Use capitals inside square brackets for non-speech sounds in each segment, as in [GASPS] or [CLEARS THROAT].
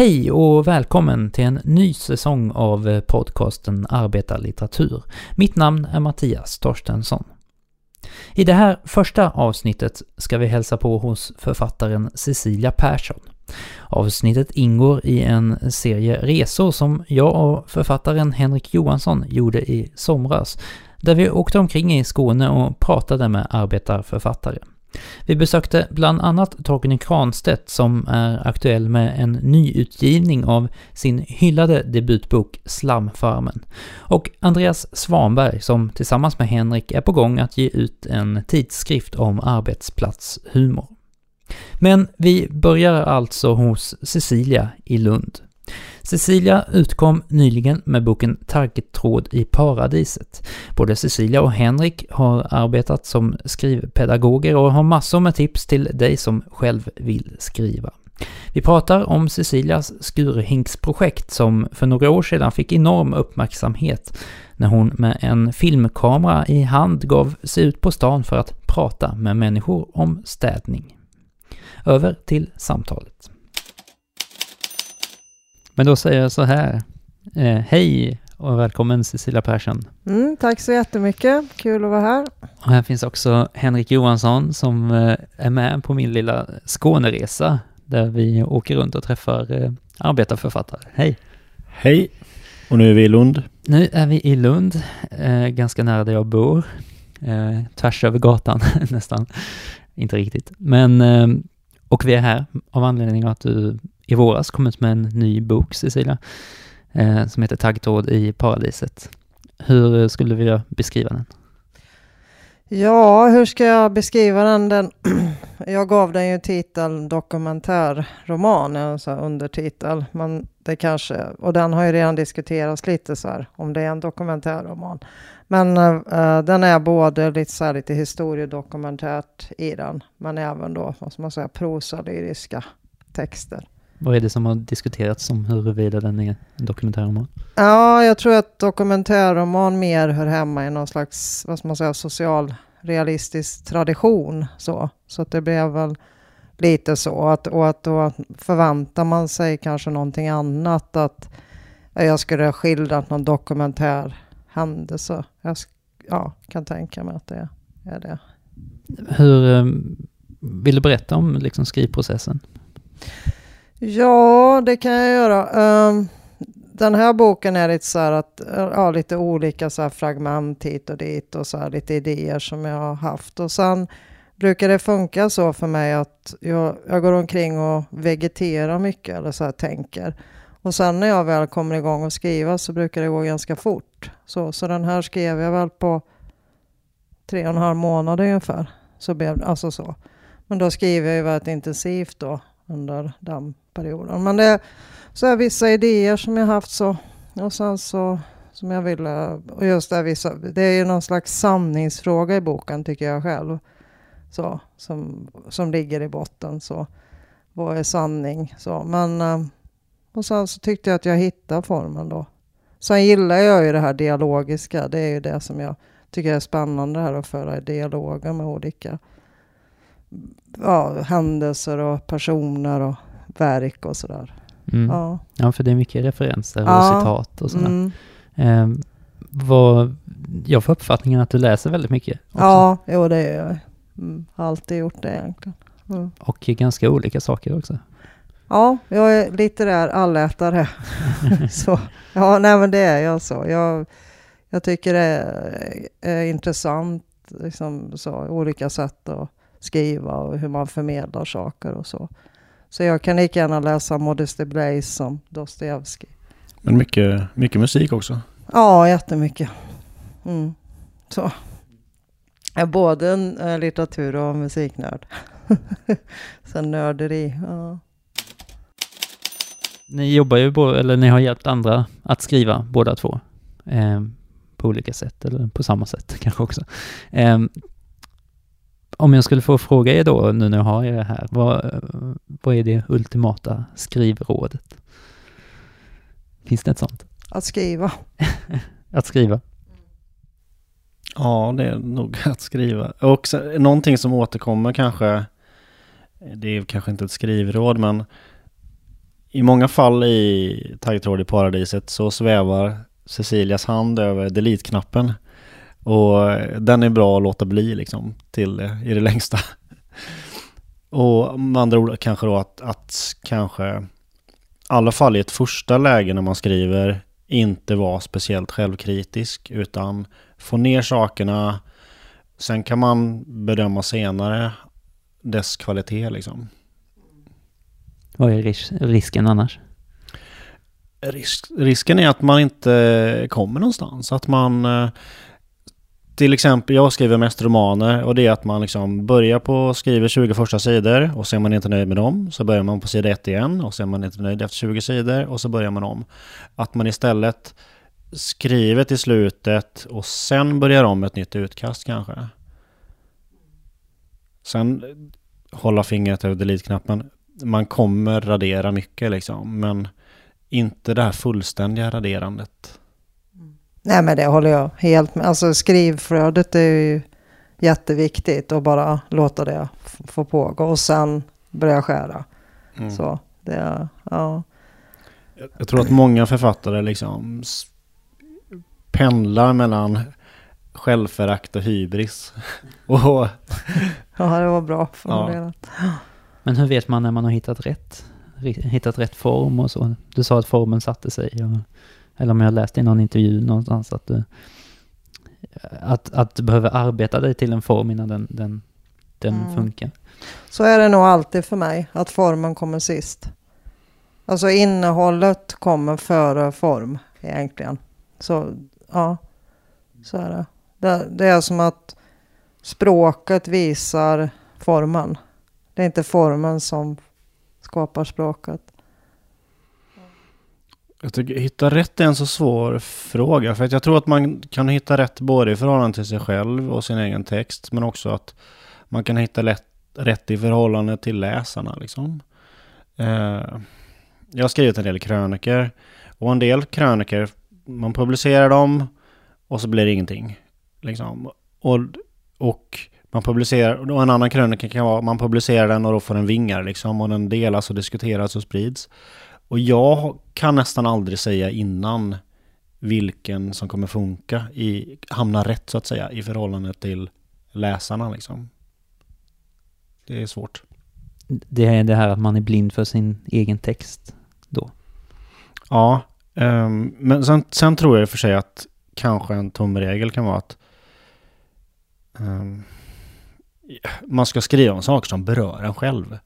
Hej och välkommen till en ny säsong av eh, podcasten Arbetarlitteratur. Mitt namn är Mattias Torstensson. I det här första avsnittet ska vi hälsa på hos författaren Cecilia Persson. Avsnittet ingår i en serie resor som jag och författaren Henrik Johansson gjorde i somras, där vi åkte omkring i Skåne och pratade med arbetarförfattare. Vi besökte bland annat Torgny Kranstedt som är aktuell med en nyutgivning av sin hyllade debutbok Slamfarmen. Och Andreas Svanberg som tillsammans med Henrik är på gång att ge ut en tidskrift om arbetsplatshumor. Men vi börjar alltså hos Cecilia i Lund. Cecilia utkom nyligen med boken Taggtråd i paradiset. Både Cecilia och Henrik har arbetat som skrivpedagoger och har massor med tips till dig som själv vill skriva. Vi pratar om Cecilias skurhinksprojekt som för några år sedan fick enorm uppmärksamhet när hon med en filmkamera i hand gav sig ut på stan för att prata med människor om städning. Över till samtalet. Men då säger jag så här. Eh, hej och välkommen Cecilia Persson. Mm, tack så jättemycket. Kul att vara här. Och här finns också Henrik Johansson som eh, är med på min lilla Skåneresa där vi åker runt och träffar eh, arbetarförfattare. Hej! Hej! Och nu är vi i Lund. Nu är vi i Lund, eh, ganska nära där jag bor. Eh, tvärs över gatan [LAUGHS] nästan. Inte riktigt. Men, eh, och vi är här av anledning att du i våras kom ut med en ny bok, Cecilia, eh, som heter Taggtråd i paradiset. Hur skulle du vilja beskriva den? Ja, hur ska jag beskriva den? den [CLEARS THROAT] jag gav den ju titeln dokumentärroman, alltså undertitel. Men det kanske, och den har ju redan diskuterats lite så här, om det är en dokumentärroman. Men uh, den är både lite, så här, lite historiedokumentärt i den, men även då, vad ska man säga, prosalyriska texter. Vad är det som har diskuterats om huruvida den är en dokumentärroman? Ja, jag tror att dokumentärroman mer hör hemma i någon slags, vad ska man säga, social realistisk tradition. Så, så att det blev väl lite så. Att, och att då förväntar man sig kanske någonting annat. Att jag skulle ha skildrat någon dokumentär händelse. Jag ja, kan tänka mig att det är det. Hur eh, vill du berätta om liksom skrivprocessen? Ja, det kan jag göra. Um, den här boken är lite så här att, eh, ja, lite olika så fragment hit och dit och så här, lite idéer som jag har haft. Och sen brukar det funka så för mig att jag, jag går omkring och vegeterar mycket eller så här tänker. Och sen när jag väl kommer igång och skriva så brukar det gå ganska fort. Så, så den här skrev jag väl på tre och en halv månad ungefär. Så blev, alltså så. Men då skriver jag ju väldigt intensivt då under den perioden. Men det är så är vissa idéer som jag haft så. Och sen så som jag ville. Och just det, vissa, det är ju någon slags sanningsfråga i boken tycker jag själv. Så, som, som ligger i botten. Så, vad är sanning? Så, men, eh, och sen så tyckte jag att jag hittade formen då. Sen gillar jag ju det här dialogiska. Det är ju det som jag tycker är spännande här att föra dialoger med olika ja, händelser och personer och verk och sådär. Mm. Ja. ja, för det är mycket referenser och ja. citat och sådär. Mm. Eh, vad, jag får uppfattningen att du läser väldigt mycket. Också. Ja, jo det gör jag. Mm, har alltid gjort det egentligen. Mm. Och ganska olika saker också. Ja, jag är lite där allätare. [LAUGHS] så, ja, nej men det är jag så. Jag, jag tycker det är, är intressant, liksom så, olika sätt att skriva och hur man förmedlar saker och så. Så jag kan lika gärna läsa Modesty Blaze som Dostojevskij. Men mycket, mycket musik också? Ja, jättemycket. Mm. Så. Jag är både en äh, litteratur och musiknörd. [LAUGHS] Sen nörderi. Ja. Ni jobbar ju, bo, eller ni har hjälpt andra att skriva båda två. Eh, på olika sätt, eller på samma sätt [LAUGHS] kanske också. Eh, om jag skulle få fråga er då, nu när jag har er här, vad, vad är det ultimata skrivrådet? Finns det ett sånt? Att skriva. [LAUGHS] att skriva. Ja, det är nog [LAUGHS] att skriva. Och någonting som återkommer kanske, det är kanske inte ett skrivråd, men i många fall i Taggtråd i paradiset så svävar Cecilias hand över delete-knappen. Och den är bra att låta bli liksom till i det längsta. [LAUGHS] Och med andra ord kanske då att, att kanske i alla fall i ett första läge när man skriver inte vara speciellt självkritisk utan få ner sakerna. Sen kan man bedöma senare dess kvalitet liksom. Vad är ris risken annars? Risk, risken är att man inte kommer någonstans. Att man eh, till exempel, jag skriver mest romaner och det är att man liksom börjar på, skriver 20 första sidor och så är man inte nöjd med dem. Så börjar man på sida 1 igen och så är man inte nöjd efter 20 sidor och så börjar man om. Att man istället skriver till slutet och sen börjar om ett nytt utkast kanske. Sen hålla fingret över delete-knappen. Man kommer radera mycket liksom, men inte det här fullständiga raderandet. Nej men det håller jag helt med. Alltså skrivflödet är ju jätteviktigt och bara låta det få pågå och sen börja skära. Mm. Så det, ja. Jag tror att många författare liksom pendlar mellan självförakt och hybris. [LAUGHS] och, ja, det var bra formulerat. Ja. Men hur vet man när man har hittat rätt? Hittat rätt form och så? Du sa att formen satte sig. Och, eller om jag läste i någon intervju någonstans att du, att, att du behöver arbeta dig till en form innan den, den, den mm. funkar. Så är det nog alltid för mig, att formen kommer sist. Alltså innehållet kommer före form egentligen. Så ja, så är det. det. Det är som att språket visar formen. Det är inte formen som skapar språket. Jag tycker hitta rätt är en så svår fråga. För att jag tror att man kan hitta rätt både i förhållande till sig själv och sin egen text. Men också att man kan hitta lätt, rätt i förhållande till läsarna. Liksom. Eh, jag har skrivit en del kröniker. Och en del kröniker, man publicerar dem och så blir det ingenting. Liksom. Och, och man publicerar, och en annan krönika kan vara man publicerar den och då får den vingar liksom. Och den delas och diskuteras och sprids. Och jag kan nästan aldrig säga innan vilken som kommer funka, i, hamna rätt så att säga, i förhållande till läsarna liksom. Det är svårt. Det är det här att man är blind för sin egen text då? Ja, um, men sen, sen, tror jag i och för sig att kanske en tumregel kan vara att um, man ska skriva om saker som berör en själv.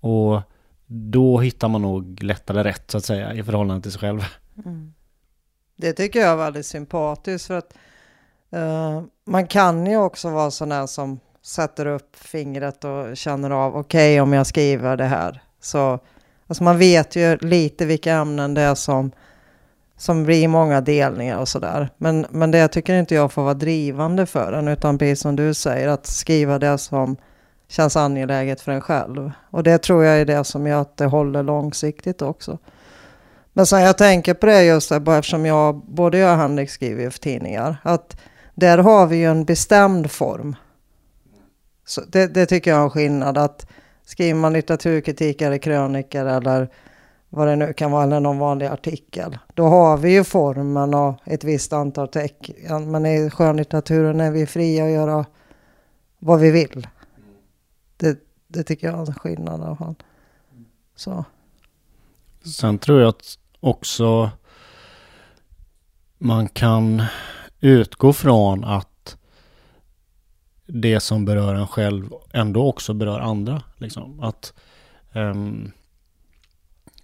Och då hittar man nog lättare rätt så att säga i förhållande till sig själv. Mm. Det tycker jag är väldigt sympatiskt för att uh, man kan ju också vara sån här som sätter upp fingret och känner av okej okay, om jag skriver det här. Så alltså man vet ju lite vilka ämnen det är som, som blir många delningar och sådär. Men, men det tycker inte jag får vara drivande för en utan precis som du säger att skriva det som känns angeläget för en själv. Och det tror jag är det som gör att det håller långsiktigt också. Men sen jag tänker på det just där, bara eftersom jag, både jag och Henrik skriver för tidningar, att där har vi ju en bestämd form. Så det, det tycker jag är en skillnad, att skriver man litteraturkritik eller krönikor eller vad det nu kan vara, eller någon vanlig artikel, då har vi ju formen och ett visst antal tecken. Men i skönlitteraturen är vi fria att göra vad vi vill. Det, det tycker jag är en skillnad i alla fall. Så. Sen tror jag att också man kan utgå från att det som berör en själv ändå också berör andra. Liksom. Att um,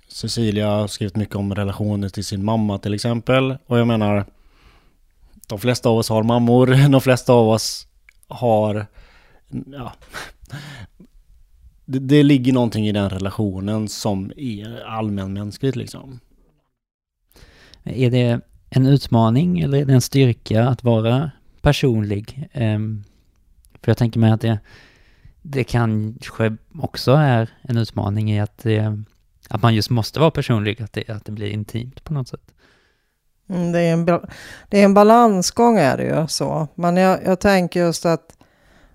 Cecilia har skrivit mycket om relationer till sin mamma till exempel. Och jag menar, de flesta av oss har mammor, [LAUGHS] de flesta av oss har ja, det, det ligger någonting i den relationen som är allmänmänskligt liksom. Är det en utmaning eller är det en styrka att vara personlig? Um, för jag tänker mig att det, det kanske också är en utmaning i att, det, att man just måste vara personlig, att det, att det blir intimt på något sätt. Mm, det, är en, det är en balansgång är det ju så. Men jag, jag tänker just att,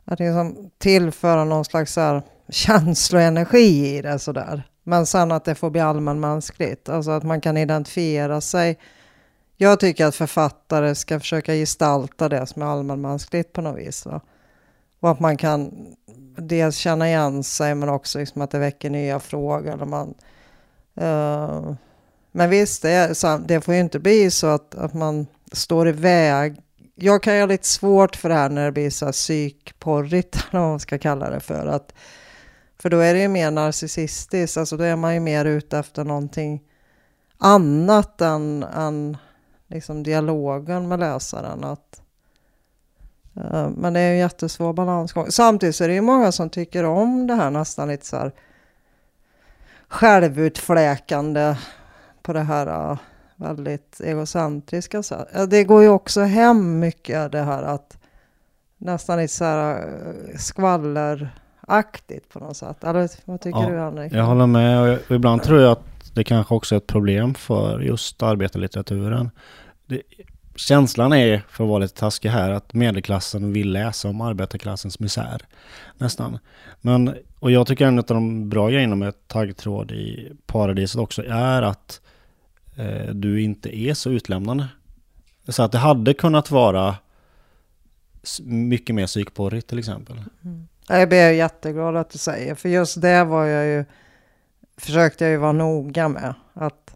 att liksom tillföra någon slags så här känsloenergi i det sådär. Men sen att det får bli allmänmänskligt, alltså att man kan identifiera sig. Jag tycker att författare ska försöka gestalta det som är allmänmänskligt på något vis. Va? Och att man kan dels känna igen sig men också liksom att det väcker nya frågor. Man, uh, men visst, det, är, det får ju inte bli så att, att man står i väg. Jag kan ju ha lite svårt för det här när det blir så här psykporrigt, [LAUGHS] eller vad man ska kalla det för. Att, för då är det ju mer narcissistiskt, alltså då är man ju mer ute efter någonting annat än, än liksom dialogen med läsaren. Att, uh, men det är en jättesvår balansgång. Samtidigt så är det ju många som tycker om det här nästan lite så här självutfläkande på det här uh, väldigt egocentriska sättet. Det går ju också hem mycket det här att nästan lite så här eh, skvaller skvalleraktigt på något sätt. Eller vad tycker ja, du Henrik? Jag håller med och ibland tror jag att det kanske också är ett problem för just arbetarlitteraturen det, känslan är, för att vara lite taskig här, att medelklassen vill läsa om arbetarklassens misär. Nästan. Men, och jag tycker en av de bra grejerna med taggtråd i paradiset också är att eh, du inte är så utlämnande. Så att det hade kunnat vara mycket mer psykporrigt till exempel. Mm. Jag blir jätteglad att du säger, för just det var jag ju, försökte jag ju vara noga med. Att,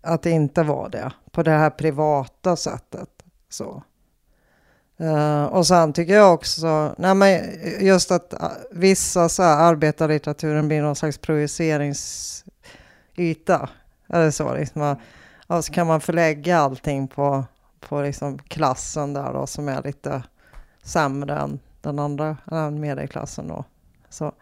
att det inte var det på det här privata sättet. Så. Uh, och sen tycker jag också, nej men just att eh, vissa så här, arbetarlitteraturen blir någon slags projiceringsyta. Eller så, liksom, och så kan man förlägga allting på, på liksom klassen där då som är lite sämre än den andra, medelklassen då. Så,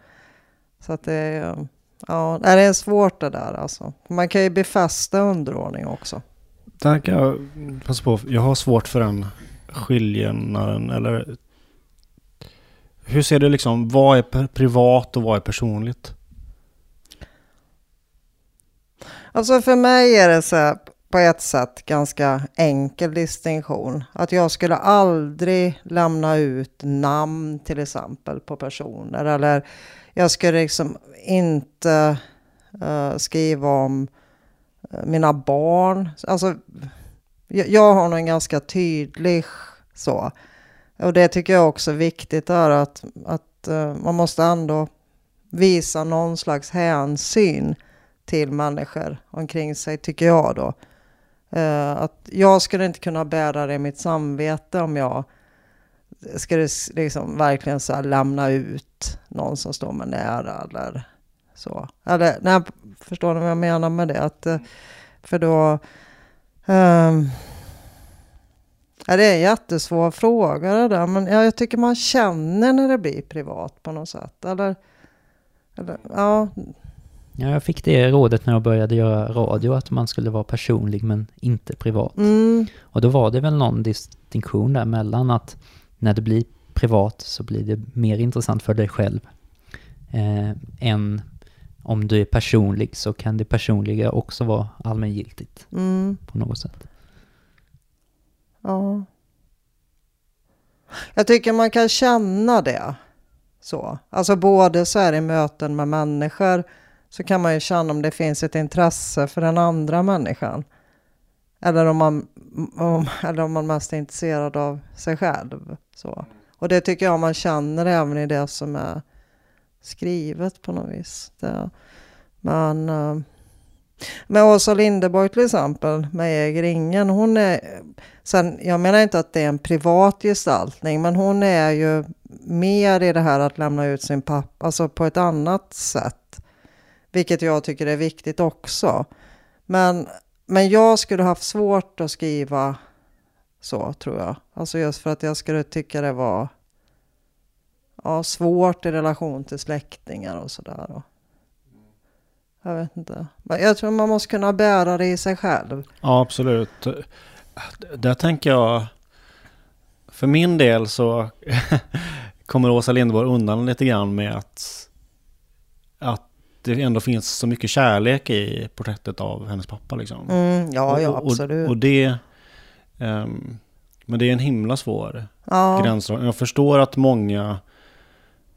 så att det är, ja, det är svårt det där alltså. Man kan ju befästa underordning också. Där kan jag passa på. Jag har svårt för den skiljenaden. Eller hur ser du liksom, vad är privat och vad är personligt? Alltså för mig är det så här, på ett sätt ganska enkel distinktion. Att jag skulle aldrig lämna ut namn till exempel på personer. Eller jag skulle liksom inte uh, skriva om eh, mina barn. Alltså, jag, jag har nog en ganska tydlig så. Och det tycker jag också är viktigt är att, att uh, man måste ändå visa någon slags hänsyn till människor omkring sig, tycker jag då. Uh, att jag skulle inte kunna bära det i mitt samvete om jag skulle liksom verkligen så lämna ut någon som står mig nära eller så. Eller, nej, förstår ni vad jag menar med det? Att, eh, för då... Um, ja, det är en jättesvår fråga det där, men ja, jag tycker man känner när det blir privat på något sätt. Eller, eller ja. Ja, jag fick det rådet när jag började göra radio, att man skulle vara personlig men inte privat. Mm. Och då var det väl någon distinktion där mellan att när det blir privat så blir det mer intressant för dig själv eh, än om du är personlig så kan det personliga också vara allmängiltigt mm. på något sätt. Ja. Jag tycker man kan känna det. Så. Alltså både så här i möten med människor så kan man ju känna om det finns ett intresse för den andra människan. Eller om man, om, eller om man mest är intresserad av sig själv. Så. Och det tycker jag man känner även i det som är skrivet på något vis. Det, men eh, med Åsa Linderborg till exempel, med Äger ingen, hon är... Sen, jag menar inte att det är en privat gestaltning, men hon är ju mer i det här att lämna ut sin pappa, alltså på ett annat sätt. Vilket jag tycker är viktigt också. Men, men jag skulle haft svårt att skriva så, tror jag. Alltså just för att jag skulle tycka det var ja, svårt i relation till släktingar och sådär. Jag vet inte. Men jag tror man måste kunna bära det i sig själv. Ja, absolut. Där tänker jag... För min del så [LAUGHS] kommer Åsa Linderborg undan lite grann med att, att det ändå finns så mycket kärlek i porträttet av hennes pappa. Liksom. Mm, ja, ja, absolut. Och, och det... Um, men det är en himla svår ja. gränsdragning. Jag förstår att många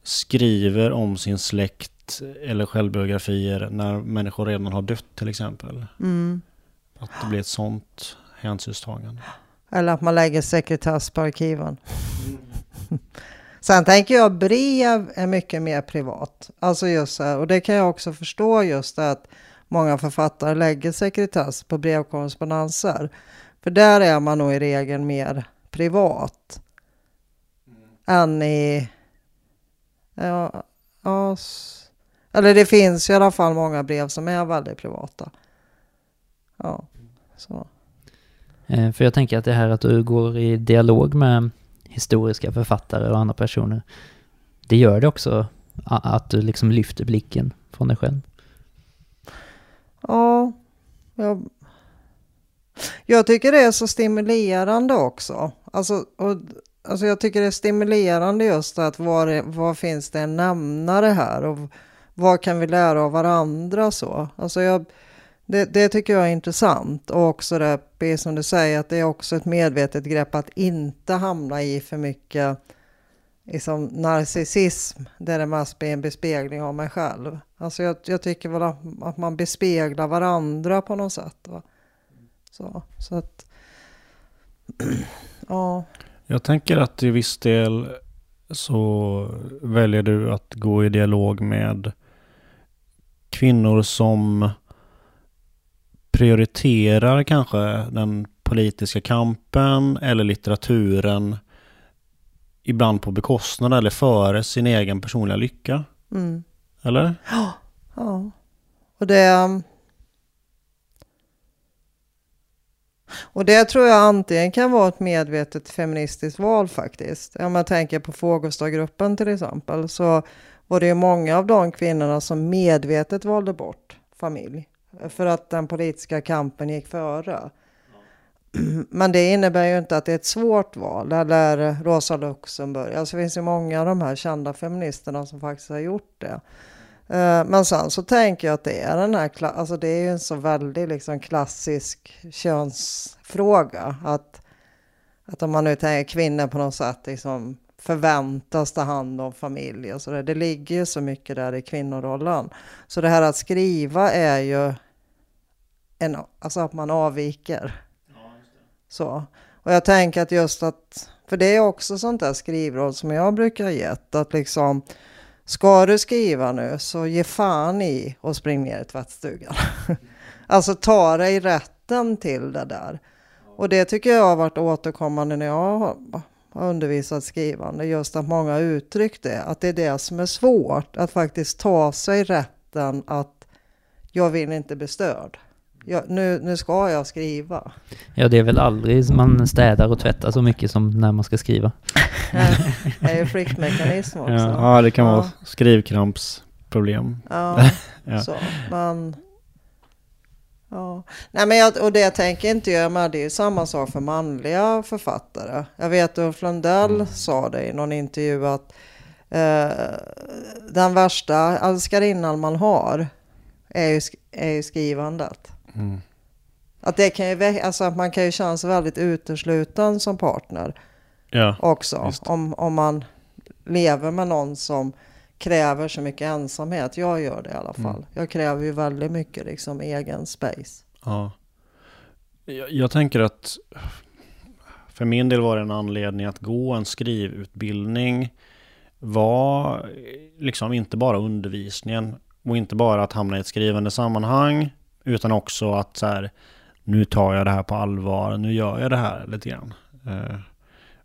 skriver om sin släkt eller självbiografier när människor redan har dött till exempel. Mm. Att det blir ett sånt hänsynstagande. Eller att man lägger sekretess på arkiven. [LAUGHS] Sen tänker jag brev är mycket mer privat. Alltså just här, och det kan jag också förstå just att många författare lägger sekretess på brevkorrespondenser. För där är man nog i regel mer privat. Än i... Ja, ja, eller det finns i alla fall många brev som är väldigt privata. Ja, så. Eh, För jag tänker att det här att du går i dialog med historiska författare och andra personer, det gör det också att du liksom lyfter blicken från dig själv. Ja, jag, jag tycker det är så stimulerande också. Alltså, och, alltså jag tycker det är stimulerande just att var, var finns det en nämnare här och vad kan vi lära av varandra så. Alltså jag, det, det tycker jag är intressant och också det, precis som du säger, att det är också ett medvetet grepp att inte hamna i för mycket liksom, narcissism där det mest blir en bespegling av mig själv. Alltså jag, jag tycker väl att, att man bespeglar varandra på något sätt. Va? Så, så att, [CLEARS THROAT] ja. Jag tänker att till viss del så väljer du att gå i dialog med kvinnor som prioriterar kanske den politiska kampen eller litteraturen ibland på bekostnad eller före sin egen personliga lycka. Mm. Eller? [GASPS] Ja, och det... Och det tror jag antingen kan vara ett medvetet feministiskt val faktiskt. Om man tänker på Fågelstadgruppen till exempel så var det ju många av de kvinnorna som medvetet valde bort familj. För att den politiska kampen gick före. Men det innebär ju inte att det är ett svårt val. Eller Rosa Luxemburg. Alltså det finns ju många av de här kända feministerna som faktiskt har gjort det. Eh, men sen så tänker jag att det är den här, alltså det är ju en så väldigt liksom klassisk könsfråga. Att, att om man nu tänker kvinnor på något sätt liksom förväntas ta hand om familj och sådär. Det ligger ju så mycket där i kvinnorollen. Så det här att skriva är ju en, alltså att man avviker. Så. Och jag tänker att just att, för det är också sånt där skrivråd som jag brukar gett, att liksom Ska du skriva nu så ge fan i och spring ner i tvättstugan. [LAUGHS] alltså ta dig rätten till det där. Och det tycker jag har varit återkommande när jag har har undervisat skrivande. Just att många har uttryckt det. Att det är det som är svårt. Att faktiskt ta sig rätten att jag vill inte bli störd. Jag, nu, nu ska jag skriva. Ja, det är väl aldrig man städar och tvättar så mycket som när man ska skriva. [LAUGHS] Det är ju flyktmekanism [LAUGHS] också. Ja, ja det kan Ja. vara skrivkrampsproblem. Ja, [LAUGHS] Ja. så. Men, ja. Nej, men jag, och det tänker inte jag med. Det är ju samma sak för manliga författare. Jag vet Ulf Lundell sa det i någon intervju att eh, den värsta älskarinnan man har är ju, är ju skrivandet. Mm. Att det kan ju, alltså att man kan ju känna sig väldigt utesluten som partner Ja, också. Om, om man lever med någon som kräver så mycket ensamhet. Jag gör det i alla fall. Mm. Jag kräver ju väldigt mycket liksom egen space. ja. Jag, jag tänker att för min del var det en anledning att gå en skrivutbildning var liksom inte bara undervisningen och inte bara att hamna i ett skrivande sammanhang utan också att så här, nu tar jag det här på allvar, nu gör jag det här lite grann. Eh,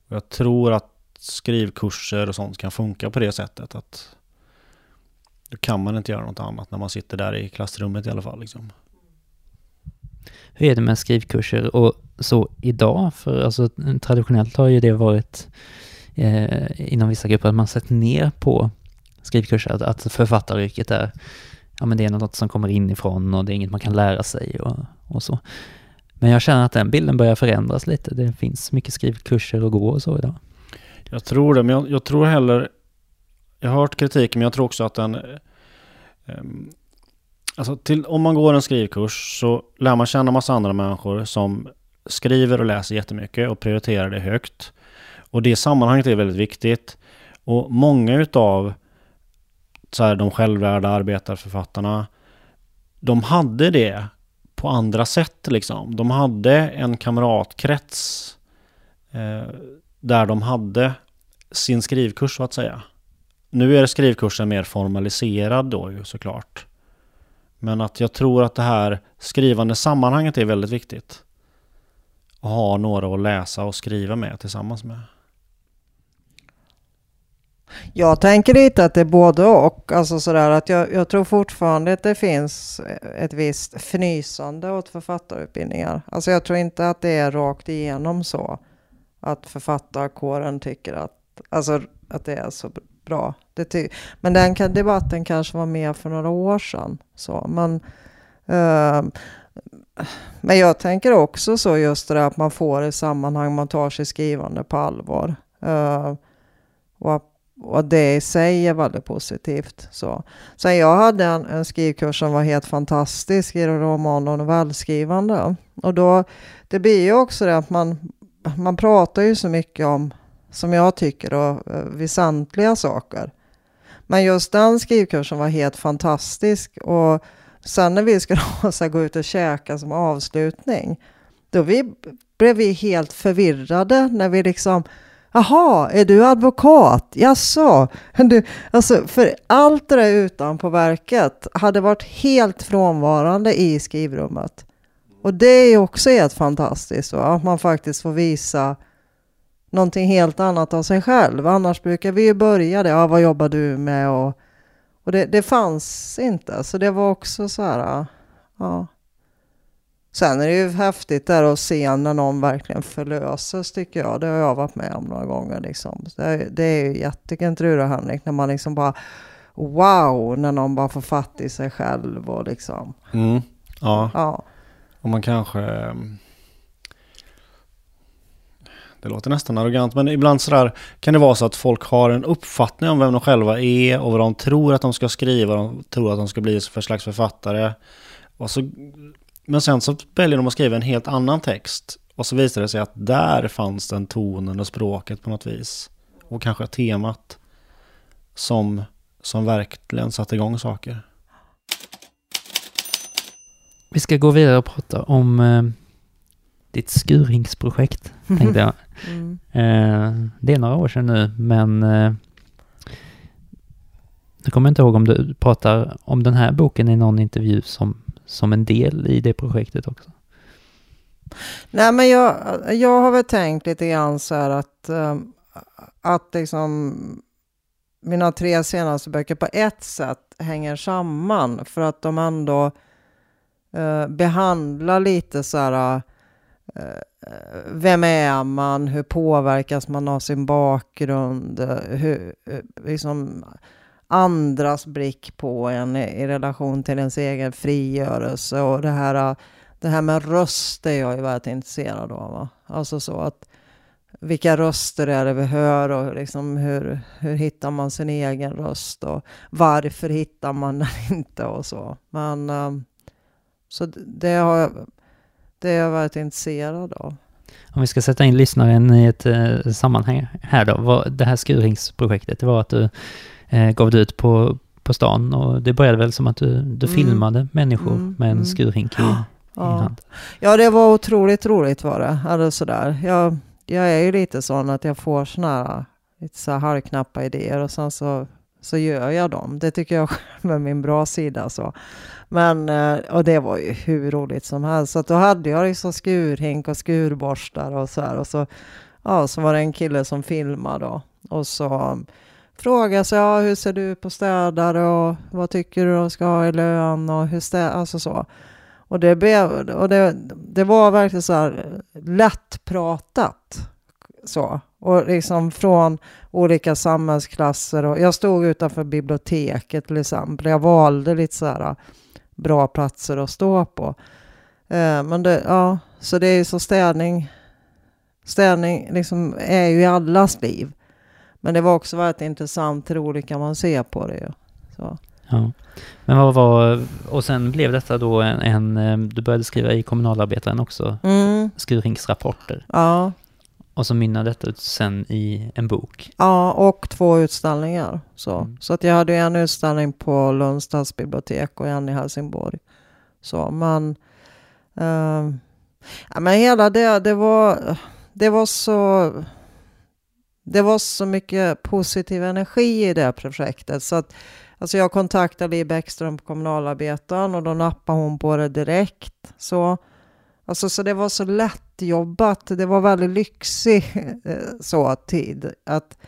och jag tror att skrivkurser och sånt kan funka på det sättet att då kan man inte göra något annat när man sitter där i klassrummet i alla fall. Liksom. Hur är det med skrivkurser och så idag? För alltså traditionellt har ju det varit eh, inom vissa grupper att man sett ner på skrivkurser, att, att författaryrket är, ja men det är något som kommer inifrån och det är inget man kan lära sig och, och så. Men jag känner att den bilden börjar förändras lite. Det finns mycket skrivkurser att gå och så idag. Jag tror det, men jag, jag tror heller... Jag har hört kritik, men jag tror också att den... eh, alltså till, om man går en skrivkurs så lär man känna massa andra människor som skriver och läser jättemycket och prioriterar det högt. Och det sammanhanget är väldigt viktigt. Och många utav så här, de självlärda arbetarförfattarna, de hade det på andra sätt liksom. De hade en kamratkrets eh, där de hade sin skrivkurs så att säga. Nu är skrivkursen mer formaliserad då ju såklart. Men att jag tror att det här skrivande sammanhanget är väldigt viktigt. Att ha några att läsa och skriva med tillsammans med. Jag tänker lite att det är både och. Alltså sådär att jag, jag tror fortfarande att det finns ett visst fnysande åt författarutbildningar. Alltså jag tror inte att det är rakt igenom så. Att författarkåren tycker att, alltså, att det är så bra. Det men den kan, debatten kanske var mer för några år sedan. Så, men, uh, men jag tänker också så just det där att man får i sammanhang, man tar sig skrivande på allvar. Uh, och, och det i sig är väldigt positivt. Så. Sen jag hade en, en skrivkurs som var helt fantastisk i roman och novellskrivande. Och då, det blir ju också det att man, man pratar ju så mycket om, som jag tycker, då, eh, väsentliga saker. Men just den skrivkursen var helt fantastisk. Och sen när vi skulle [LAUGHS] så gå ut och käka som avslutning, då vi, blev vi helt förvirrade när vi liksom Jaha, är du advokat? Jaså? Du, alltså, för allt det där utanpå verket hade varit helt frånvarande i skrivrummet. Och det är också helt fantastiskt, va? att man faktiskt får visa någonting helt annat av sig själv. Annars brukar vi ju börja det, ja, vad jobbar du med? Och, och det, det fanns inte, så det var också så här, ja. Sen är det ju häftigt där att se när någon verkligen förlöses tycker jag. Det har jag varit med om några gånger. Liksom. Det, det är ju jättekul tror jag Henrik, när man liksom bara wow, när någon bara får fatt i sig själv och liksom. Mm, ja. ja. Och man kanske... Det låter nästan arrogant, men ibland sådär kan det vara så att folk har en uppfattning om vem de själva är och vad de tror att de ska skriva, de tror att de ska bli för slags författare. Och så, men sen så väljer de att skriva en helt annan text. Och så visar det sig att där fanns den tonen och språket på något vis. Och kanske temat som, som verkligen satte igång saker. Vi ska gå vidare och prata om eh, ditt skurhinksprojekt, [LAUGHS] tänkte jag. Mm. Eh, det är några år sedan nu, men eh, jag kommer inte ihåg om du pratar om den här boken i någon intervju som, som en del i det projektet också. Nej, men jag, jag har väl tänkt lite grann så här att, ehm, att liksom mina tre senaste böcker på ett sätt hänger samman för att de ändå eh, behandlar lite så här eh, vem är man? Hur påverkas man av sin bakgrund? Hur, eh, liksom andras blick på en i relation till ens egen frigörelse och det här, äh, det här med röst är jag ju väldigt intresserad av. Va? Alltså så att vilka röster är det vi hör och liksom hur, hur hittar man sin egen röst och varför hittar man den [LAUGHS] inte och så. Men ähm, så det har jag, det har jag varit intresserad av. Om vi ska sätta in lyssnaren i ett eh, sammanhang här då. Vad, det här skurringsprojektet, det var att du eh, gav det ut på, på stan och det började väl som att du, du mm. filmade människor mm. med en mm. skurhink i, ja. i hand. Ja, det var otroligt roligt var det. Alltså sådär. Jag, jag är ju lite sån att jag får såna här lite så här halvknappa idéer och sen så, så gör jag dem. Det tycker jag [LAUGHS] själv är min bra sida. Så. Men, eh, och det var ju hur roligt som helst. Så då hade jag liksom skurhink och skurborstar och så här. Och så, ja, så var det en kille som filmade då. Och så Fråga sig, ja, hur ser du på städare och vad tycker du de ska ha i lön och hur städ, alltså så. Och det, blev, och det, det var verkligen så här lättpratat. Så. Och liksom från olika samhällsklasser. Och jag stod utanför biblioteket till exempel. Jag valde lite så här bra platser att stå på. Eh, men det, ja, så det är ju så städning. Städning liksom är ju i allas liv. Men det var också väldigt intressant hur olika man ser på det. Så. Ja. Men vad var, och sen blev detta då en, en eh, du började skriva i kommunalarbetaren också, mm. skurhinksrapporter. Ja. Och så mynnar detta ut sen i en bok. Ja, och två utställningar. Så, Mm. så att jag hade en utställning på Lunds stadsbibliotek och en i Helsingborg. Så, men, eh, ja, men hela det, det var, det var så... Det var så mycket positiv energi i det projektet. Så att, alltså jag kontaktade Li Bäckström på kommunalarbetaren och då nappade hon på det direkt. Så, alltså, så det var så lätt jobbat. Det var väldigt lyxig [LAUGHS] eh, så tid. Att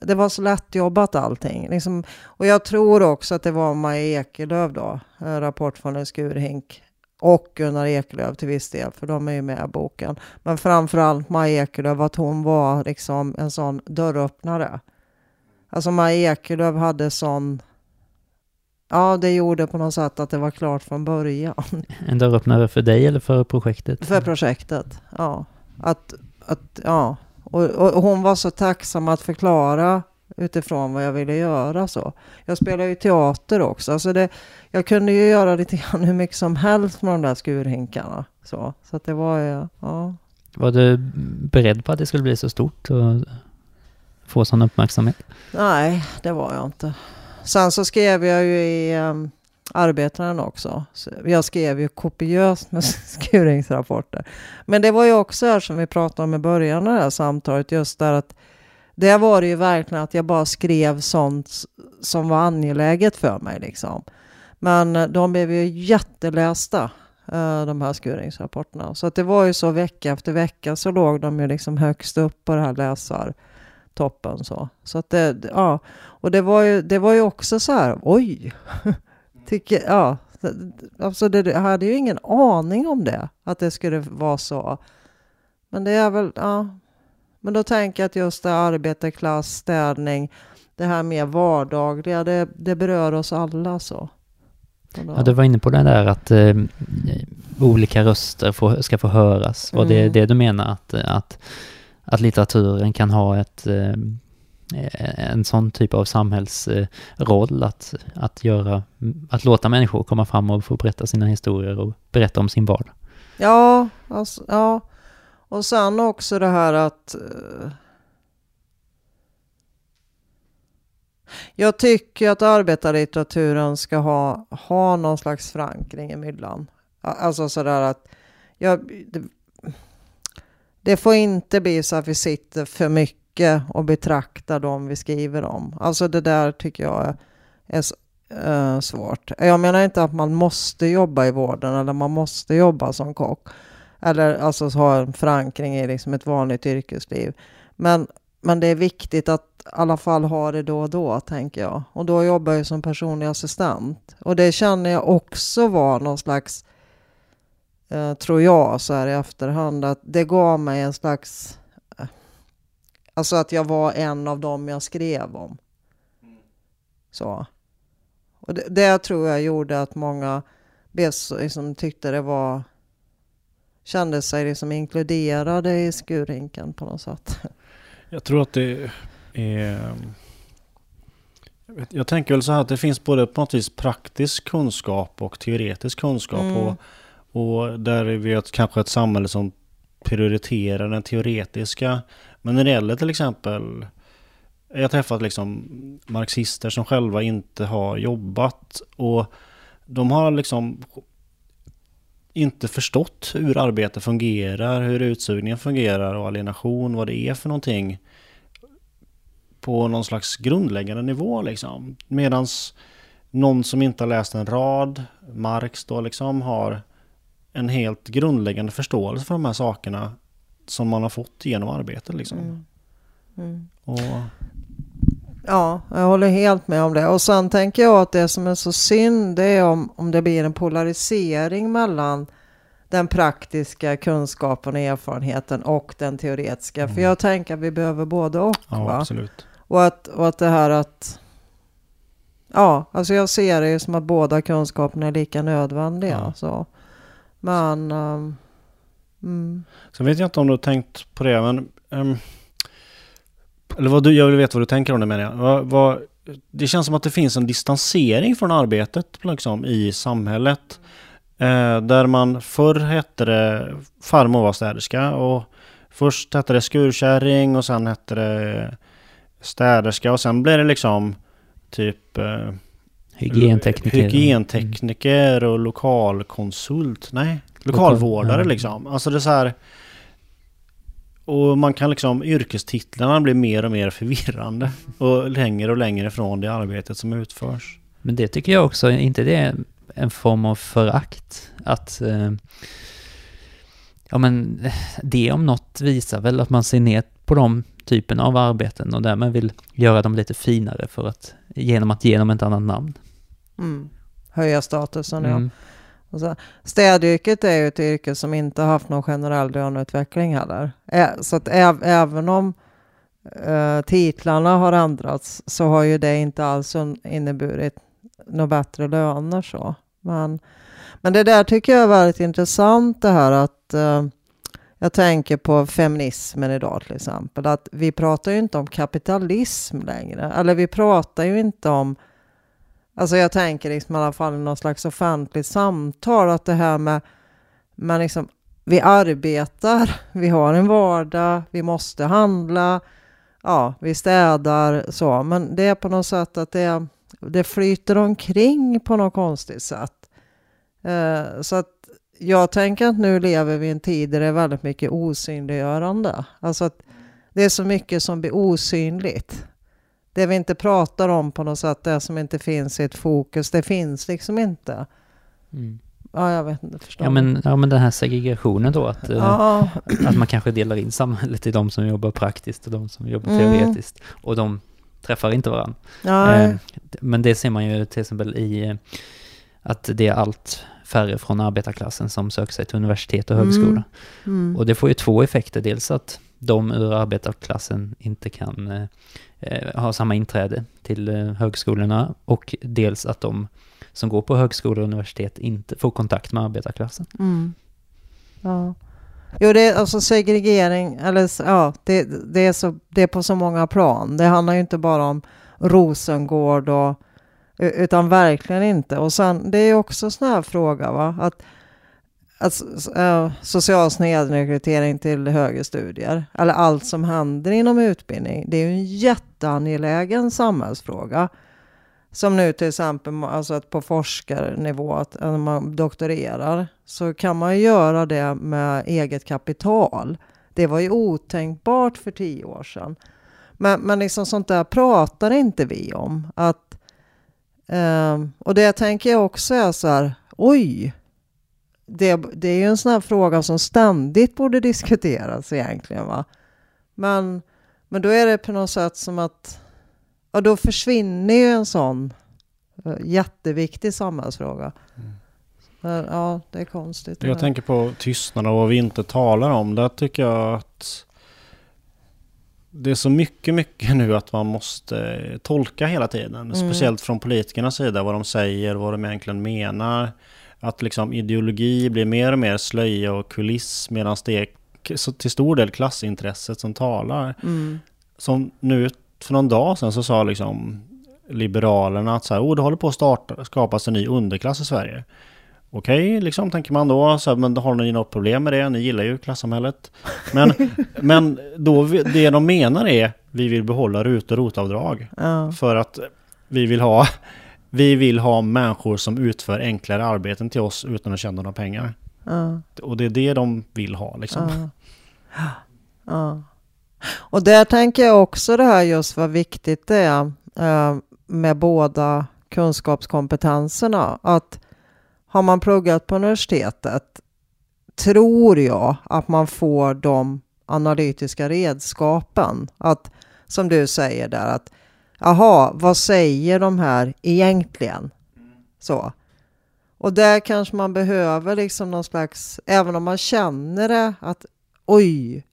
det var så lätt jobbat allting. Liksom, och jag tror också att det var Maja Ekelöf då, rapport från en skurhink. Och Gunnar Ekelöf till viss del, för de är ju med i boken. Men framförallt Maja Ekelöf, att hon var liksom en sån dörröppnare. Alltså Maja Ekelöf hade sån... Ja, det gjorde på något sätt att det var klart från början. [LAUGHS] En dörröppnare för dig eller för projektet? För projektet, ja. Att, att, ja. Och, och och hon var så tacksam att förklara utifrån vad jag ville göra. så. Jag spelar ju teater också, så det, jag kunde ju göra lite grann hur mycket som helst med de där skurhinkarna. Så, så det var ju, ja. Var du beredd på att det skulle bli så stort och få sån uppmärksamhet? Nej, det var jag inte. Sen så skrev jag ju i um, Arbetaren också. Så jag skrev ju kopiöst med [LAUGHS] skuringsrapporter. Men det var ju också här som vi pratade om i början av det här samtalet, just där att det var det ju verkligen att jag bara skrev sånt som var angeläget för mig liksom. Men eh, de blev ju jättelästa, eh, de här skuringsrapporterna. Så att det var ju så vecka efter vecka så låg de ju liksom högst upp på det här läsartoppen så. Så att det, ja. Och det var ju, det var ju också så här, oj. [LAUGHS] Tycker, ja. Alltså det, jag hade ju ingen aning om det, att det skulle vara så. Men det är väl, ja. Men då tänker jag att just det arbetarklass, städning, det här mer vardagliga, det, det berör oss alla så. Ja, du var inne på det där att eh, olika röster får, ska få höras. Var det Mm. det du menar? Att, att, att litteraturen kan ha ett, eh, en sån typ av samhällsroll att, att, göra, att låta människor komma fram och få berätta sina historier och berätta om sin vardag. Ja, alltså, ja. Och sen också det här att... Eh, jag tycker att arbetarlitteraturen ska ha, ha någon slags förankring i myllan. Alltså sådär att... Jag, det, det får inte bli så att vi sitter för mycket och betraktar dem vi skriver om. Alltså det där tycker jag är, är eh, svårt. Jag menar inte att man måste jobba i vården eller man måste jobba som kock. Eller alltså ha en förankring i liksom ett vanligt yrkesliv. Men, men det är viktigt att i alla fall ha det då och då, tänker jag. Och då jobbar jag som personlig assistent. Och det känner jag också var någon slags, eh, tror jag så här i efterhand, att det gav mig en slags... Eh, alltså att jag var en av dem jag skrev om. Så. Och det, det tror jag gjorde att många blev liksom, tyckte det var kände sig liksom inkluderade i skurhinken på något sätt. Jag tror att det är... Jag, tänker väl så här att det finns både på något vis praktisk kunskap och teoretisk kunskap. Mm. Och, och där är vi ett, kanske ett samhälle som prioriterar den teoretiska. Men när det gäller till exempel... Jag har träffat liksom marxister som själva inte har jobbat. Och de har liksom inte förstått hur arbete fungerar, hur utsugningen fungerar och alienation, vad det är för någonting på någon slags grundläggande nivå liksom. Medans någon som inte har läst en rad, Marx då liksom, har en helt grundläggande förståelse för de här sakerna som man har fått genom arbetet liksom. Mm. Mm. Och, Ja, jag håller helt med om det. Och sen tänker jag att det som är så synd det är om, om det blir en polarisering mellan den praktiska kunskapen och erfarenheten och den teoretiska. För Mm. jag tänker att vi behöver både och. ja, absolut. Och att, och att det här att... Ja, alltså jag ser det ju som att båda kunskaperna är lika nödvändiga. Ja. Så. Men... ehm, mm. Sen vet jag inte om du har tänkt på det, men... ehm, eller vad du, jag vill veta vad du tänker om det menar jag. Vad, vad, det känns som att det finns en distansering från arbetet liksom, i samhället. Eh, där man förr hette det farmor var städerska och Först hette det skurkärring och sen hette det städerska och sen blev det liksom typ eh, Hygientekniker. hygientekniker och lokalkonsult. Nej, lokalvårdare ja. liksom. Alltså det är så här... Och man kan liksom, yrkestitlarna blir mer och mer förvirrande. [LAUGHS] Och längre och längre ifrån det arbetet som utförs. Men det tycker jag också, inte det är en form av förakt? Att... Eh, ja men det om något visar väl att man ser ner på de typen av arbeten och därmed vill göra dem lite finare för att, genom att ge dem ett annat namn. Mm. Höja statusen, ja. Mm. Och Alltså, städyrket är ju ett yrke som inte har haft någon generell löneutveckling heller. Så att även om eh, titlarna har ändrats så har ju det inte alls inneburit några bättre löner så. Men, men det där tycker jag är väldigt intressant det här att eh, jag tänker på feminismen idag till exempel. Att vi pratar ju inte om kapitalism längre. Eller vi pratar ju inte om Alltså jag tänker liksom i alla fall i någon slags offentligt samtal att det här med, med liksom, vi arbetar, [LAUGHS] vi har en vardag, vi måste handla, ja, vi städar så, men det är på något sätt att det, det flyter omkring på något konstigt sätt. Eh, så att jag tänker att nu lever vi i en tid där det är väldigt mycket osynliggörande. Alltså att det är så mycket som blir osynligt det vi inte pratar om på något sätt, det som inte finns i ett fokus, det finns liksom inte. Mm. Ja, jag vet inte, förstår Ja men, ja men den här segregationen då, att, eh, Ja, [CLEARS THROAT] att man kanske delar in samhället i de som jobbar praktiskt och de som jobbar Mm. teoretiskt. Och de träffar inte varandra. Eh, Men det ser man ju till exempel i eh, att det är allt färre från arbetarklassen som söker sig till universitet och Mm. högskola. Mm. Och det får ju två effekter. Dels att de ur arbetarklassen inte kan eh, eh, ha samma inträde till eh, högskolorna och dels att de som går på högskolor och universitet inte får kontakt med arbetarklassen. Mm. Ja. Jo, det är alltså segregering, eller ja, det, det, är så, det är på så många plan. Det handlar ju inte bara om Rosengård och utan verkligen inte. Och sen, det är ju också en sån här fråga, va? Att, att s- social snedrekrytering till högre studier, eller allt som händer inom utbildning, det är ju en jätteangelägen samhällsfråga. Som nu till exempel alltså att på forskarnivå, att eh, när man doktorerar, så kan man ju göra det med eget kapital. Det var ju otänkbart för tio år sedan. Men, men liksom sånt där pratar inte vi om. Att, eh, och det tänker jag också är så här, oj, det, det är ju en sån här fråga som ständigt borde diskuteras egentligen. Va? Men, men då är det på något sätt som att Ja, då försvinner ju en sån eh, jätteviktig samhällsfråga. Men, ja, det är konstigt. det Jag tänker på tystnad och vad vi inte talar om. Där tycker jag att det är så mycket, mycket nu att man måste tolka hela tiden. Mm. Speciellt från politikernas sida, vad de säger, vad de egentligen menar. Att liksom ideologi blir mer och mer slöja och kuliss medan det är till stor del klassintresset som talar. Mm. Som nu för någon dag sedan så sa liksom Liberalerna att så här, oh, det håller på att starta, skapas en ny underklass i Sverige. Okej, liksom tänker man då, så här, men har ni något problem med det? Ni gillar ju klassamhället. Men, [LAUGHS] men då, det de menar är, vi vill behålla RUT och ROT-avdrag. Ja, För att vi vill ha, vi vill ha människor som utför enklare arbeten till oss utan att tjäna några pengar. ja, Och det är det de vill ha liksom. ja. ja. Och där tänker jag också det här just vad viktigt det är eh, med båda kunskapskompetenserna. Att har man pluggat på universitetet tror jag att man får de analytiska redskapen. Att, som du säger där, att jaha, vad säger de här egentligen? Så. Och där kanske man behöver liksom någon slags, även om man känner det, att oj,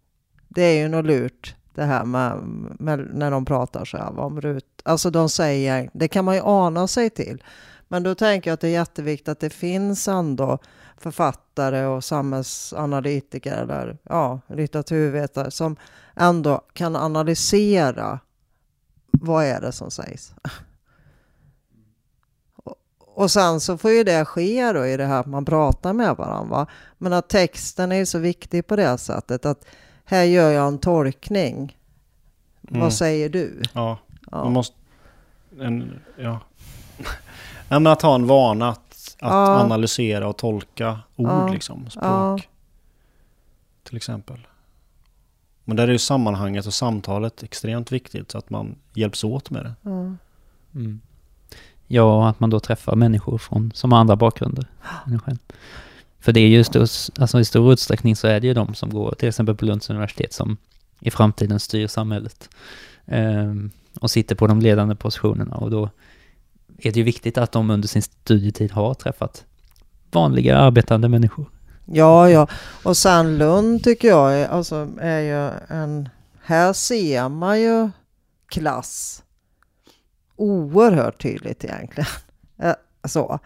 det är ju något lurt det här med, med när de pratar så här om RUT. Alltså de säger, det kan man ju ana sig till. Men då tänker jag att det är jätteviktigt att det finns ändå författare och samhällsanalytiker eller ja, litteraturvetare som ändå kan analysera vad är det som sägs. Och- sen så får ju det ske då i det här att man pratar med varandra. Va? Men att texten är ju så viktig på det sättet att här gör jag en tolkning. Mm. Vad säger du? Ja, man Ja. måste... En, ja. [LAUGHS] Nej, men att ha en vana att, att Ja. analysera och tolka ord, liksom. Språk. Till exempel. Men där är ju sammanhanget och samtalet extremt viktigt så att man hjälps åt med det. Ja. Mm. Ja, och att man då träffar människor från, som har andra bakgrunder än en själv. För det är ju stor, alltså i stor utsträckning så är det ju de som går till exempel på Lunds universitet som i framtiden styr samhället. Ehm, och sitter på de ledande positionerna och då är det ju viktigt att de under sin studietid har träffat vanliga arbetande människor. Ja, ja. Och sen Lund tycker jag är, alltså, är ju en... Här ser man ju klass oerhört tydligt egentligen. [LAUGHS] Eh, så.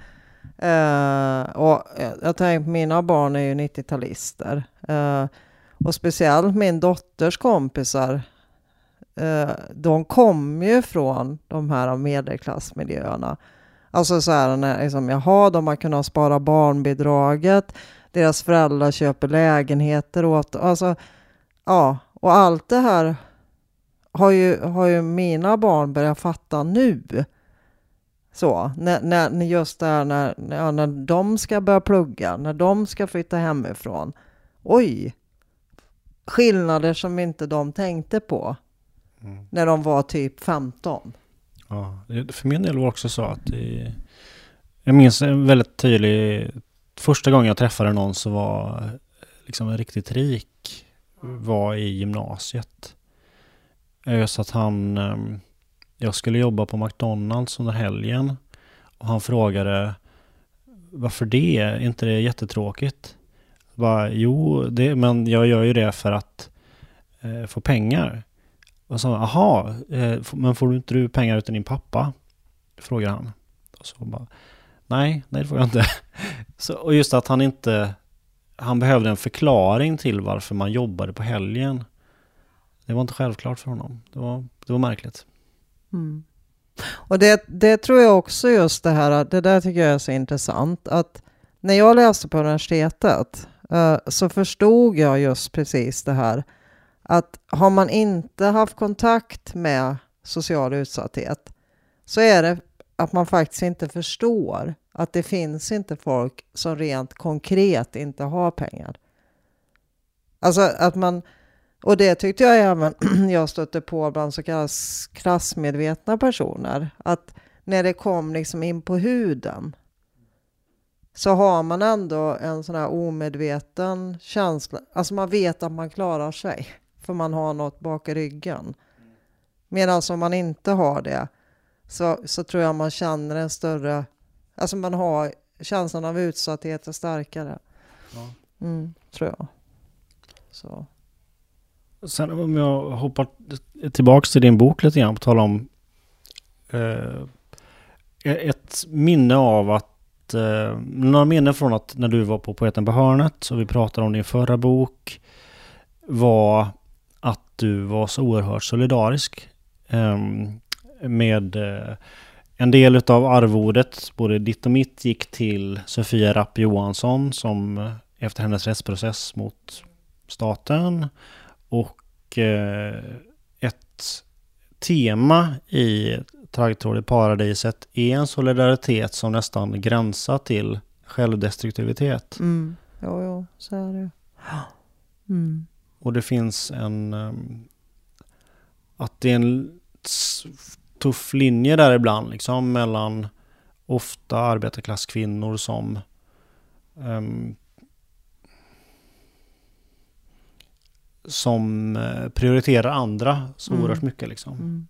Uh, och jag, jag tänker, mina barn är ju 90-talister. Uh, eh, och speciellt min dotters kompisar. uh, de kommer ju från de här medelklassmiljöerna. Alltså så här, när, liksom, jaha, de har kunnat spara barnbidraget deras föräldrar köper lägenheter åt. Alltså, ja, och allt det här har ju, har ju mina barn börjat fatta nu. Så, när, när, just det här när, ja, när de ska börja plugga, när de ska flytta hemifrån. Oj! Skillnader som inte de tänkte på när de var typ 15. Ja, för min del var det också så att det, jag minns en väldigt tydlig, första gången jag träffade någon som var liksom riktigt rik var i gymnasiet. Eh, så att han, ehm, jag skulle jobba på McDonalds under helgen och han frågade varför det? Är inte det jättetråkigt? Jag Bara, jo, det, men jag gör ju det för att eh, få pengar. Och så, aha, eh, men får du inte du pengar utan din pappa? Frågar han. Och så bara, nej, nej det får jag inte. Så, och just att han inte, han behövde en förklaring till varför man jobbade på helgen. Det var inte självklart för honom. Det var, det var märkligt. Mm. Och det, det tror jag också just det här, det där tycker jag är så intressant, att när jag läste på universitetet eh, så förstod jag just precis det här, att har man inte haft kontakt med social utsatthet så är det att man faktiskt inte förstår att det finns inte folk som rent konkret inte har pengar. Alltså att man, och det tyckte jag även [CLEARS THROAT] jag stötte på bland så kallade klassmedvetna personer. Att när det kom liksom in på huden så har man ändå en sån här omedveten känsla. Alltså man vet att man klarar sig för man har något bak i ryggen. Medan om man inte har det så, så tror jag man känner en större... Alltså man har känslan av utsatthet är starkare. Ja. Mm, tror jag. Så. Sen om jag hoppar tillbaks till din bok lite grann på tal om eh, ett minne av att eh, några minnen från att när du var på Poeten på hörnet och vi pratade om din förra bok var att du var så oerhört solidarisk eh, med en del utav arvodet, både ditt och mitt, gick till Sofia Rapp Johansson som efter hennes rättsprocess mot staten och eh, ett tema i Taggtråd i paradiset är en solidaritet som nästan gränsar till självdestruktivitet. Mm. Jo, jo, så är det. Mm. Och det finns en... ehm, att det är en tuff linje där ibland liksom mellan ofta arbetarklasskvinnor som ehm, som eh, prioriterar andra så Mm. oerhört mycket liksom. Mm.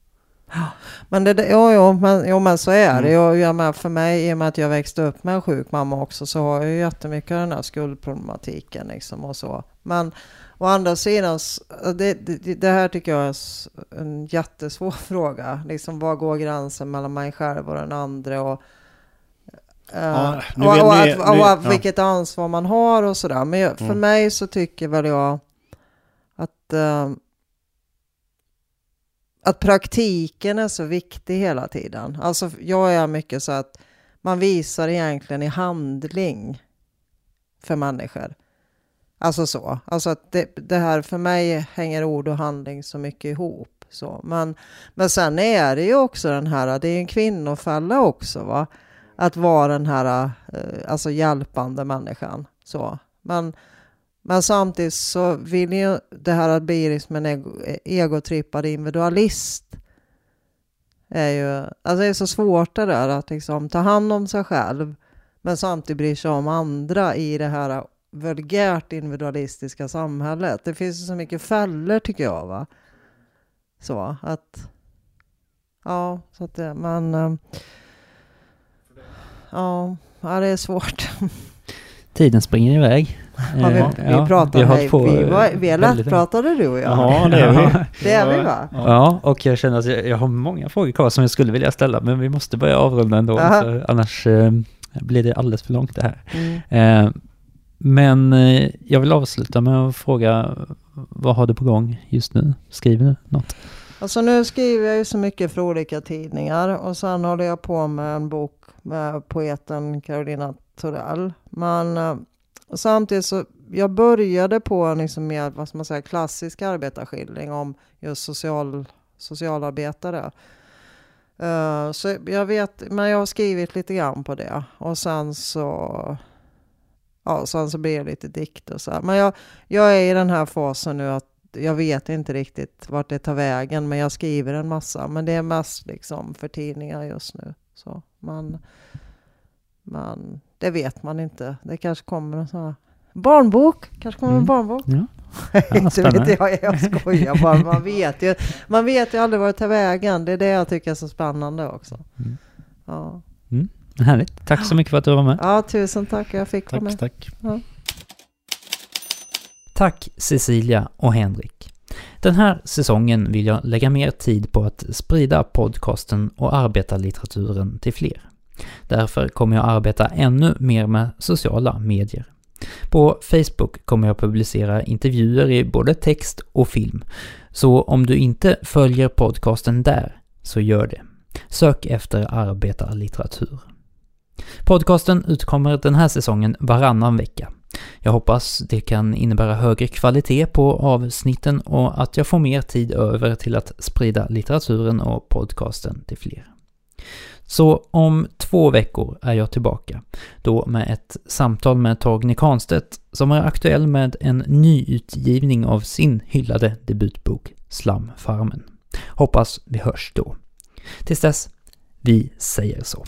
Men det, jo, jo, men, jo, men så är det. Mm. Jag, jag med, för mig, i och med att jag växte upp med en sjuk mamma också, så har jag ju jättemycket den här skuldproblematiken liksom och så. Men å andra sidan, det, det, det här tycker jag är en jättesvår [LAUGHS] fråga. Liksom, var går gränsen mellan mig själv och den andra? Och, eh, Ja, och, och, ni- att, och ja. vilket ansvar man har och sådär. Men jag, för Mm. mig så tycker väl jag att eh, att praktiken är så viktig hela tiden. Alltså jag är mycket så att man visar egentligen i handling för människor. Alltså så. Alltså att det, det här för mig hänger ord och handling så mycket ihop. Så. Men, men sen är det ju också den här, det är en kvinnofälla också va. Att vara den här eh, alltså hjälpande människan. Så. Men, men samtidigt så vill ju det här att bli som en ego, eh, egotrippad individualist är ju, alltså det är så svårt det där att liksom ta hand om sig själv men samtidigt bry sig om andra i det här vulgärt individualistiska samhället. Det finns så mycket fällor tycker jag. Va? Så att... Ja, så att det, men... eh, Ja, ja, det är svårt. [LAUGHS] Tiden springer iväg. Ja, vi, Eh, vi ja, pratar, vi på, vi, var, eh, vi är lättpratade du och jag. Ja, det är vi. [LAUGHS] Det är vi va? Ja, och jag känner att jag, jag har många frågor kvar som jag skulle vilja ställa, men vi måste börja avrunda ändå, Aha. annars eh, blir det alldeles för långt det här. Mm. Eh, men eh, jag vill avsluta med att fråga, vad har du på gång just nu? Skriver du något? Alltså nu skriver jag ju så mycket för olika tidningar och sen håller jag på med en bok med poeten Carolina Torell. Men eh, samtidigt så, jag började på en liksom mer, vad ska man säga, klassisk arbetarskildring om just social, socialarbetare. Eh, så jag vet, men jag har skrivit lite grann på det och sen så Ja, sen så blir det lite dikt och så här. Men jag, jag är i den här fasen nu att jag vet inte riktigt vart det tar vägen, men jag skriver en massa. Men det är mest liksom för tidningar just nu. Så man, man, det vet man inte. Det kanske kommer en sån här barnbok. Kanske kommer en Mm. barnbok. Ja, [LAUGHS] inte vet jag, jag skojar bara. Man vet ju, man vet ju aldrig vart det tar vägen. Det är det jag tycker är så spännande också. Mm. Ja, härligt. Tack så mycket för att du var med. ja tusen tack. Jag fick vara med. Tack, tack. Tack Cecilia och Henrik. Den här säsongen vill jag lägga mer tid på att sprida podcasten och arbetarlitteraturen till fler. Därför kommer jag arbeta ännu mer med sociala medier. På Facebook kommer jag publicera intervjuer i både text och film. Så om du inte följer podcasten där, så gör det. Sök efter arbetarlitteratur. Podcasten utkommer den här säsongen varannan vecka. Jag hoppas det kan innebära högre kvalitet på avsnitten och att jag får mer tid över till att sprida litteraturen och podcasten till fler. Så om två veckor är jag tillbaka, då med ett samtal med Torgny Kahnstedt som är aktuell med en nyutgivning av sin hyllade debutbok Slamfarmen. Hoppas vi hörs då. Tills dess, vi säger så.